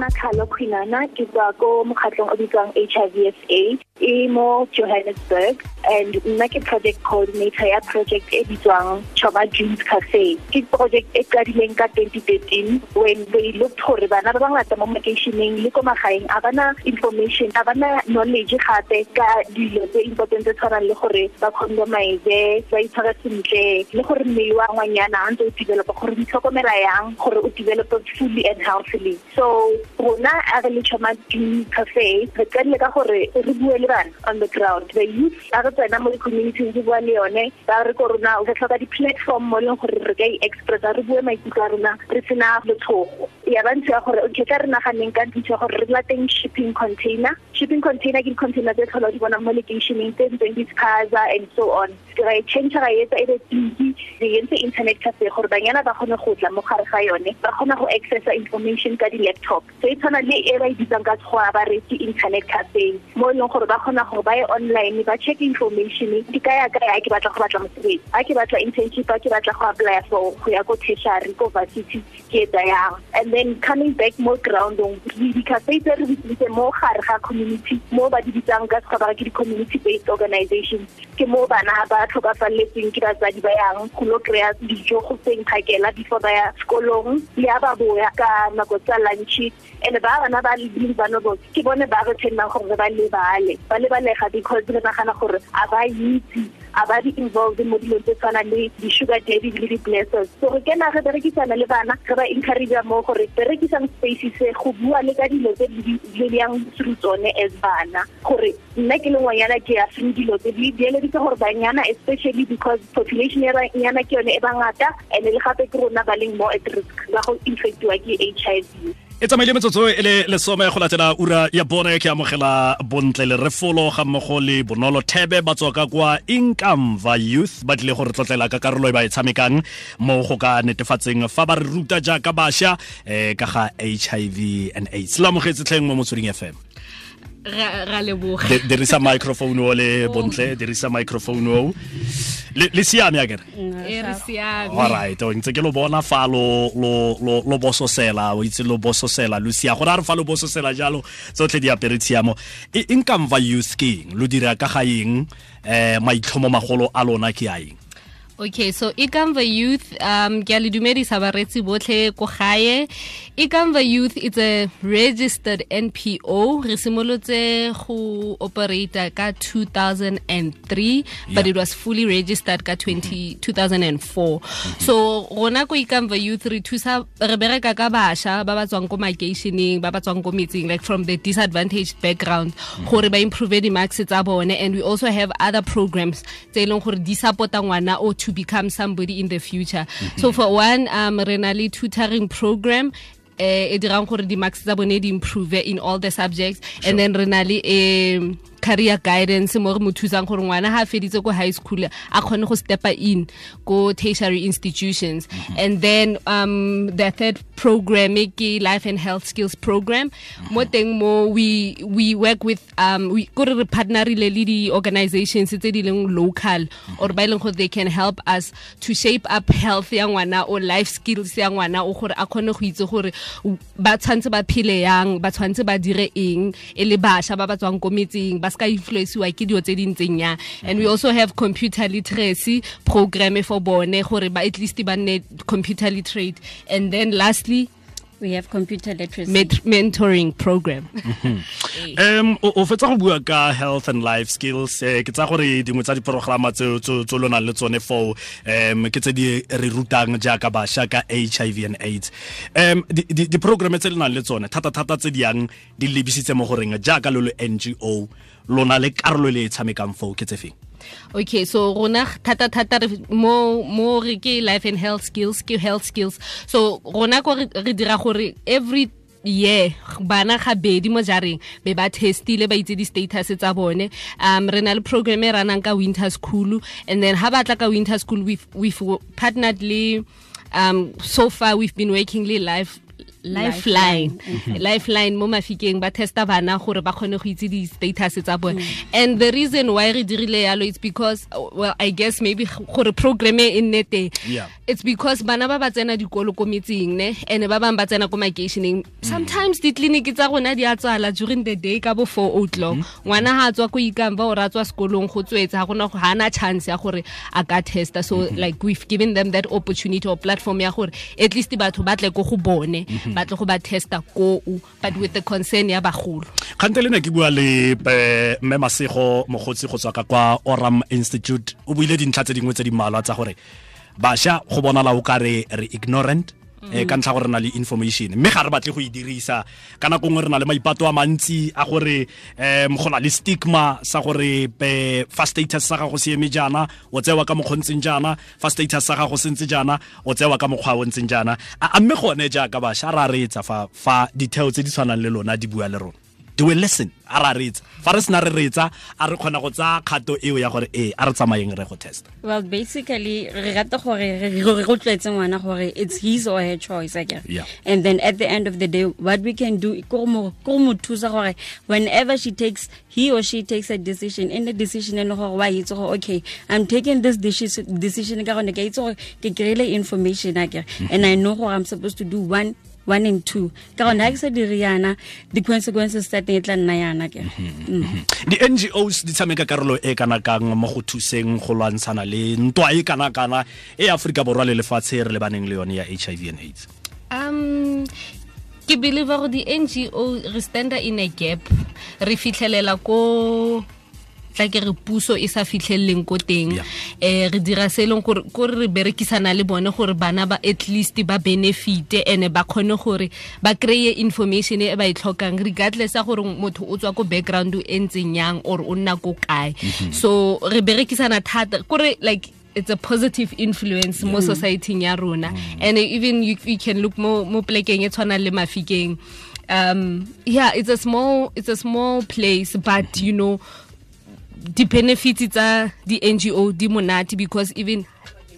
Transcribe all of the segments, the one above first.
nna khalo khwinana ke tswa ko mokgatlong o bitswang hiv sa e mo johannesburg and nna ke project coordinator ya project e bitswang choba dreams cafe. Ke project e qadileng ka 2013 when they looked gore bana ba bangata mo makeišeneng le ko magaeng a bana information a bana knowledge gape ka dilo tse important tse tshwanang le gore ba condomize ba itshwara sentle le gore mmele wa ngwanyana a ntse o developa gore o itlhokomela yang gore o develop fully and healthily. So rona a re le choma dream cafe re qadile ka gore re bue le bana on the ground. The youth a re tsena mo community re bua le yone ba re ko rona o tlhoka di-platform mo leng gore re ka e-expressa re bue maikutlo a rona re sena letshogo ya ya gore okay ka re naganeng ka gore re shipping container. Shipping container ke di-container tse tlhola di bona mo locationeng tse ntseng and so on. Ra e change ra etsa e be re entse internet cafe gore banyana ba kgone go tla mo gare ga yone ba kgona go accessa information ka di-laptop. So e tshwana le e ba e bitsang ka tshgoa ba re ke internet cafe mo e leng gore ba kgona gore ba ye online ba check information ke ka ya ya ke batla go batla mosebetsi. A ke batla internship a ke batla go apply for go ya ko tertiary ko varsity ke etsa yang and then coming back mo groundong di-cafe tse re bitsitse mo gare ga community mo ba di bitsang ka sekgwa ba ke di-community based organizations ke mo bana ba tlhokafaletseng ke batsadi ba yang go lo kry-a dijo go seng phakela before ba ya sekolong le a ba boya ka nako tsa lunch. And ba bana ba leng vulnerable ke bone ba re tendang gore ba lebale ba lebalega because re nagana gore a ba itse a ba di involved mo dilong tse tshwanang le di-sugar daddy le di-blessers so re kena re berekisana le bana re ba encourage mo gore berekisang space se go bua le ka dilo tse di yang through tsone as bana gore nna ke le ngwanyana ke ya through dilo tse di dieleditse gore banyana especially because population ya banyana ke yone e bangata and le gape ke rona ba leng more at risk ba go infectiwa ke HIV e tsamaile metsotso e le lesome go latela ura ya bone ke amogela bontle le refolo ga mmogo le bonolo thebe ba tswa ka kwa inkamva youth ba tlile gore tlotlela ka karolo e ba e tshamekang mo go ka netefatseng fa ba re ruta jaaka bašwa um ka ga h i v and aids. Lamogetse tlheng mo motsweding fm dirisa microphone o le bontle dirisa microphone o. Le siame a kere e re siame. alright o ntse ke lo bona fa lo lo lo lo bososela o itse lo bososela lo sia. Gore a re fa lo bososela jalo tsotlhe di apere tshiamo. E nkamva youth king lo dira ka ga eng um maitlhomo magolo a lona ke a eng okay so ikamva youth um ke a le dumedisa baretsi botlhe ko gae. Ikamva youth it's a registered npo re simolotse go operata ka 2003 yeah. but it was fully registered ka 20, mm-hmm. 2004 mm-hmm. so rona ko ikamva youth re thusa re bereka ka bašwa ba ba tswang ko makeišeneng ba ba tswang ko metseng like from the disadvantaged background mm-hmm. gore ba improve di-marks tsa bone. And we also have other programs tse e leng gore di supporta ngwana o to become somebody in the future mm -hmm. so for one um re na le tutoring program eh e dirang gore di-marks tsa bone di improve in all the subjects sure. and then re na le um career guidance mo re mo thusang gore ngwana ha feditse ko high school a kgone go stepa in ko tertiary institutions mm -hmm. and then um the third program ke life and health skills program mm -hmm. mo teng mo we we work with um we go re partnerile le di organizations tse di leng local -hmm. or ba gore they can help us to shape up health ya ngwana o life skills ya ngwana o gore a kgone go itse gore ba tshwantse ba phele yang ba tshwantse ba dire eng e le bašwa ba ba tswang ko metseng ba ska influenceiwa ke dio tse di ntseng ya and we also have computer literacy program for bone gore ba at least ba nne computer literate. And then lastly we have computer literacy. Met mentoring program. Um o fetsa go bua ka health and life skills. Eh ke tsa gore dingwe tsa diprograma tse tso lo nang le tsone for um ke tse di re rutang jaaka bašwa ka HIV and AIDS. Um di-programme tse le nang le tsone thata thata tse di yang di lebisitse mo goreng jaaka lo le NGO lona le karolo le e tshamekang foo ke tse feng okay so rona thata thata mo mo re ke life and health skills ke health skills. So rona ko re dira gore every yeah bana ga bedi mo jareng be ba testile ba itse di-status tsa bone. Um re na le program e ranang ka winter school and then ha batla ka winter school we've, we've partnered le um so far we've been working le life lifeline. Mm-hmm. Lifeline. Mo mafikeng ba testa bana gore ba kgone go itse di-status tsa bone. And the reason why re dirile yalo it's because well i guess maybe gore program e nne teng. Yeah. it's because bana ba ba tsena dikolo ko metseng ne? And ba bangwe ba tsena ko makeišeneng mm-hmm. sometimes ditleliniki tsa rona di a tswala during the day ka bo four o'clock. Mm-hmm. Ngwana ga a tswa ko ikampa or a tswa sekolong go tswetse ga gona ga ana chance ya gore a ka testa. So like we've given them that opportunity or platform ya gore at least batho ba tle ko go bone ba tle go ba testa koo but with the concern ya bagolo. Kgante ne ke bua le eh, mme masego mogotsi go tswa ka kwa oram institute. O buile dintlha tse dingwe tse di tsa gore bašwa go bonala o ka re re ignorant eh ka ntlha gore re na le information. Mme ga re batle go e dirisa ka nako re na le maipato a mantsi a gore um go na le stigma sa gore fa status sa gago se eme jaana o tsewa ka mokgwa ntseng jaana fa status sa gago se ntse jaana o tsewa ka mokgwa o ntseng jaana. A mme gone jaaka bašwa ra reetsa fa fa ditheo tse di tshwanang le lona di bua le rona do we listen a ra reetsa fa re sena re reetsa a re kgona go tsaya kgato eo ya gore ee a re tsamayeng re go testa Well, basically, re rata gore re re- re rotloetse ngwana gore it's his or her choice, I guess. Yeah. And then at the end of the day, what we can do, ke go mo- thusa gore whenever she takes, he or she takes a decision, in the decision, e le gore wa itse gore, okay, I'm taking this decision, decision ka gonne ke itse gore ke kry-ile information, guess. And I know gore I'm supposed to do one one and two. Ka gone ga ke se dire yana di-consequences tsa teng e tla nna yana ke. Di-ngos di tshameka karolo e kana kang mo go thuseng go lwantshana le ntwa e kana kana e aforika borwa le lefatshe re lebaneng le yone ya hiv and aids? Um ke believe gore di-ngo re standa in a gap re fitlhelela ko tla ke re puso e sa fitlheleleng ko teng. Eh re dira se e leng kore re berekisana le bone gore bana ba at least ba benefite and ba kgone gore ba kry-e information e ba e tlhokang regardless ya gore motho o tswa ko background e ntseng yang or o nna ko kae. So re berekisana thata kore like it's a positive influence mo society ya rona. And even you, you can look mo mo plekeng e tshwanang le mafikeng. Um yeah it's a small it's a small place but you know di-benefits tsa di-ngo di monate because even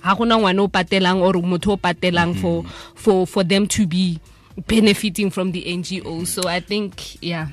ha gona ngwana o patelang or motho o patelang for, for, for them to be benefiting from the ngo mm-hmm. so i think yeah.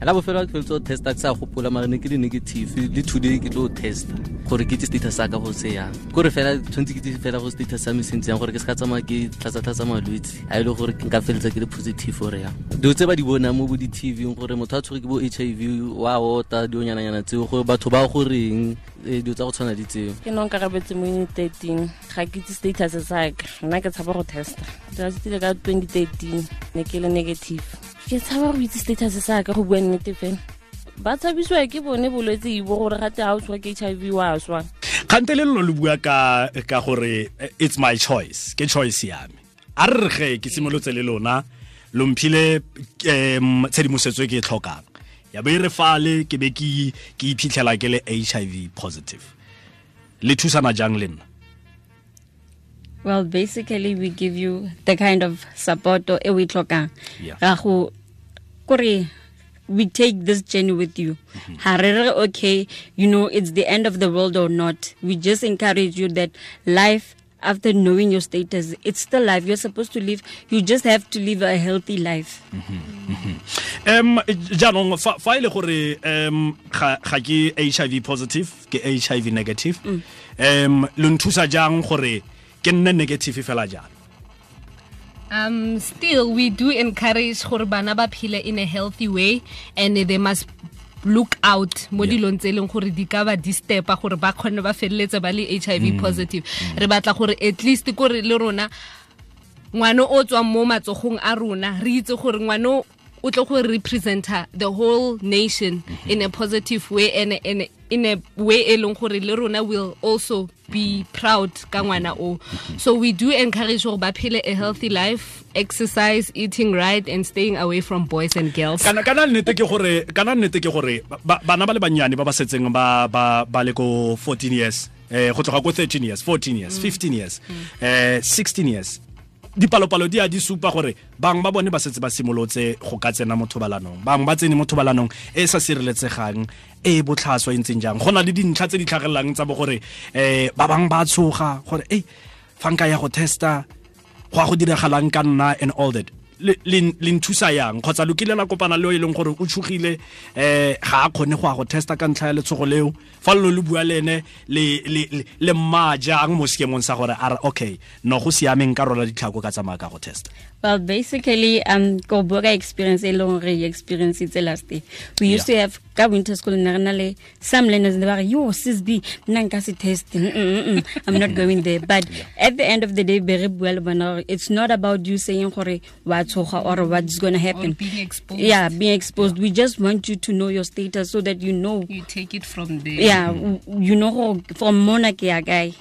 La bofelo ke feletse o testa ke sa gopola mare ne ke le negative. Le today ke tlo testa gore ke itse status sa ka go se yang. Kore fela tshwanetse ke itse fela go status sa me se ntseng gore ke se ka tsamaya ke tlatsa-tlatsa malwetse. A e le gore ke nka feletsa ke le positive gore yang dilo tse ba di bonang mo bo di-tv gore motho a tshwere ke bo h i v wa ota dionyananyana tseo gore batho ba goreng dilo tsa go tshwana di tseo. Ke no nkarabetse mo uni 13 ga ke itse status sa ka nna ke tshaba go testa. Dirasitile ka 2013 ne ke le negative. Ke tshaba go itse status sa ka go bua nnete fela. Ba tshabisiwa ke bone bolwetse ibo gore gate ga o tshwa ke h i v wa swa. Kgante le lelo le bua ka ka gore eh, it's my choice. Ke choice ya me. A re re ge ke simolotse le lona lo mphile um tshedimosetso e ke e tlhokang ya be re fale ke be ke iphitlhela ke le hiv positive le thusana jang le nna Well, basically, we give you the kind of support or e we tlhokang. Ra go- kore we take this journey with you. Mm-hmm. Ha re re, okay, you know, it's the end of the world or not. We just encourage you that life after knowing your status, it's still life. You're supposed to live. You just have to live a healthy life. um jaanong fa fa e le gore um ga ga ke hiv positive ke hiv negative um lo nthusa jang gore ke nne negative fela jana Um, still, we do encourage gore bana ba phele in a healthy way and they must look out mo dilong tse e leng gore di ka ba distepa gore ba kgone ba feleletse ba le h i v positive. Re batla gore at least kore le rona ngwana o tswang mo matsogong a rona re itse gore ngwana o tlo go representa the whole nation in a positive way and, and in a way e leng gore le rona will also be proud ka ngwana o so we do encourage gore ba phele a healthy life exercise eating right and staying away from boys and girls. Kana kana nnete ke gore kana nnete ke gore ba- bana ba le bannyane ba ba setseng ba ba ba le ko 14 years eh go tloga ko 13 years 14 years 15 years eh 16 years dipalopalo di a di supa gore bang ba bone ba setse ba simolotse go ka tsena mo thobalanong. Bang ba tsene mo thobalanong e sa sireletsegang e botlhaswa e ntseng jang. Go na le dintlha tse di tlhagelelang tsa bo gore eh ba bang ba tshoga gore ei ya go testa go a go diragalang ka nna and all that le nthusa yang? Kgotsa lo kile la kopana le e leng gore o tshogile um ga a kgone go a go testa ka ntlha ya letshogo leo? Fa lelo le bua le ene le mmaa jang mo sekemong sa gore a re okay no go siameng ka rola ditlhako ka tsamaya ka go testa Well, basically, um, ko bua ka experience e leng re experience itse last day. We used to have ka winter school ne re le some learners ne ba re yo sis B nna nka se test. Mm, mm, mm, I'm not going there. But at the end of the day, be re bua le bona it's not about you saying gore wa tshoga or what's going to happen. being exposed. Yeah, being exposed. We just want you to know your status so that you know. you take it from there Yeah, w- you know gore from mona ke ya kae.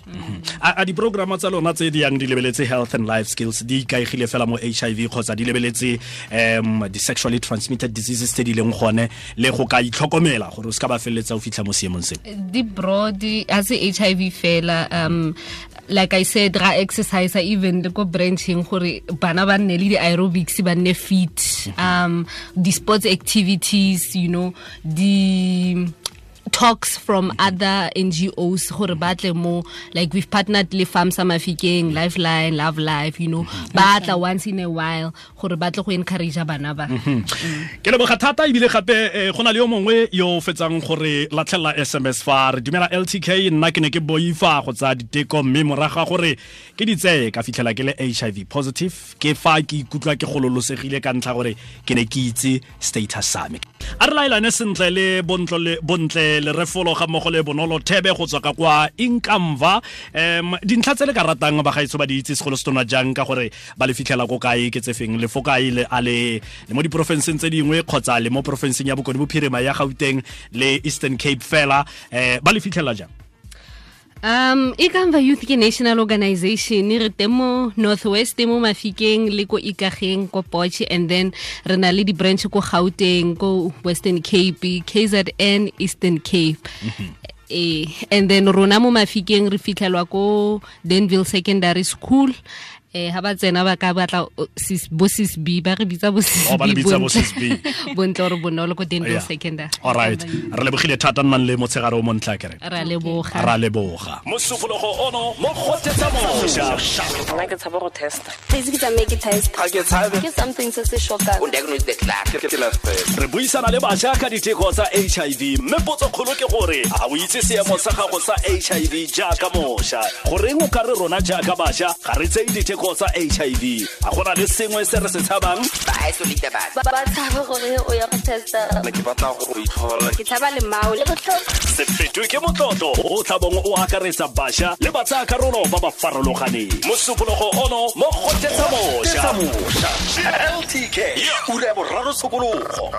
a a diprograma tsa lona tse di yang di lebeletse health and life skills di ikaegile fela mo hiv kgotsa di lebeletse um di-sexually transmitted diseases tse di leng gone le go ka itlhokomela gore o se ka ba feleletsa o fitlha mo seemong seo. Di broad as hiv fela um like i said ra exercise even le ko branching gore bana ba nne le di-aerobics ba nne fit um the sports activities you know the talks from other NGOs gore ba tle mo like we've partnered le FAMSA mafikeng lifeline love life you know. Mm-hmm. Ba tla once in a while gore ba tle go encourage bana ba. Mm-hmm. Mm. Ke leboga thata ebile gape eh, go na le yo mongwe yo fetsang gore latlhelela sms fa. Re dumela ltk nna ke ne ke boifa go tsa diteko mme moraga gore ke di tseye ka fitlhela ke le hiv positive. Ke fa ke ikutlwa ke gololosegile ka ntlha gore ke ne ke itse status sa me. A re laelane sentle le bontle le- refolo ga mmogo le bonolo thebe go tswa ka kwa inkamva. Um dintlha tse le ka ratang bagaetso ba di itse segolo se tona jang ka gore ba le fitlhela ko kae ke tsefeng le fo kae le a le mo diporofenseng tse dingwe kgotsa le mo porofenseng ya bokone bophirima ya gauteng le eastern cape fela. Um ba le fitlhela jang Um, Ikamva Youth ke national organization re teng mo Northwest mo Mafikeng le ko Ikageng ko Potch and then re na le di branch ko Gauteng ko Western Cape KZN Eastern Cape. Eh and then rona mo Mafikeng re fitlhelwa ko Denville Secondary School eh ha ba tsena ba ka batla sis bo sis B ba re bitsa bo sis Oh, ba le B bitsa bo bontle. sis B. bontle or bonolo ko Denville Yeah. Secondary alright re lebogile thata nnang le motshegare o montla kere ra leboga. Ra leboga. Mosupologo ono mo kgothetsa moša nna ke tshaba go testa. Please ke tsamaye ke test ga ke tshabe. Ke something se se shokang. Diagnose the clerk ke last re buisana le bašwa ka diteko tsa hiv mme potsokgolo ke gore a o itse seemo sa gago sa hiv jaaka mošwa. Goreng o ka re rona jaaka bašwa ga re tsei diteko tsa hiv a gona le sengwe se re se tshabang ba isolate batho ba ba tshaba gore o ya go testa ne ke batla go itlhola ke tshaba lemao le botlhoko se fetwe ke motlotlo. O tlhabong o akaretsa bašwa le batsaya karolo ba ba farologaneng. Mosupologo ono mo kgothetsa mošwa ltk ura ya boraro tshokologo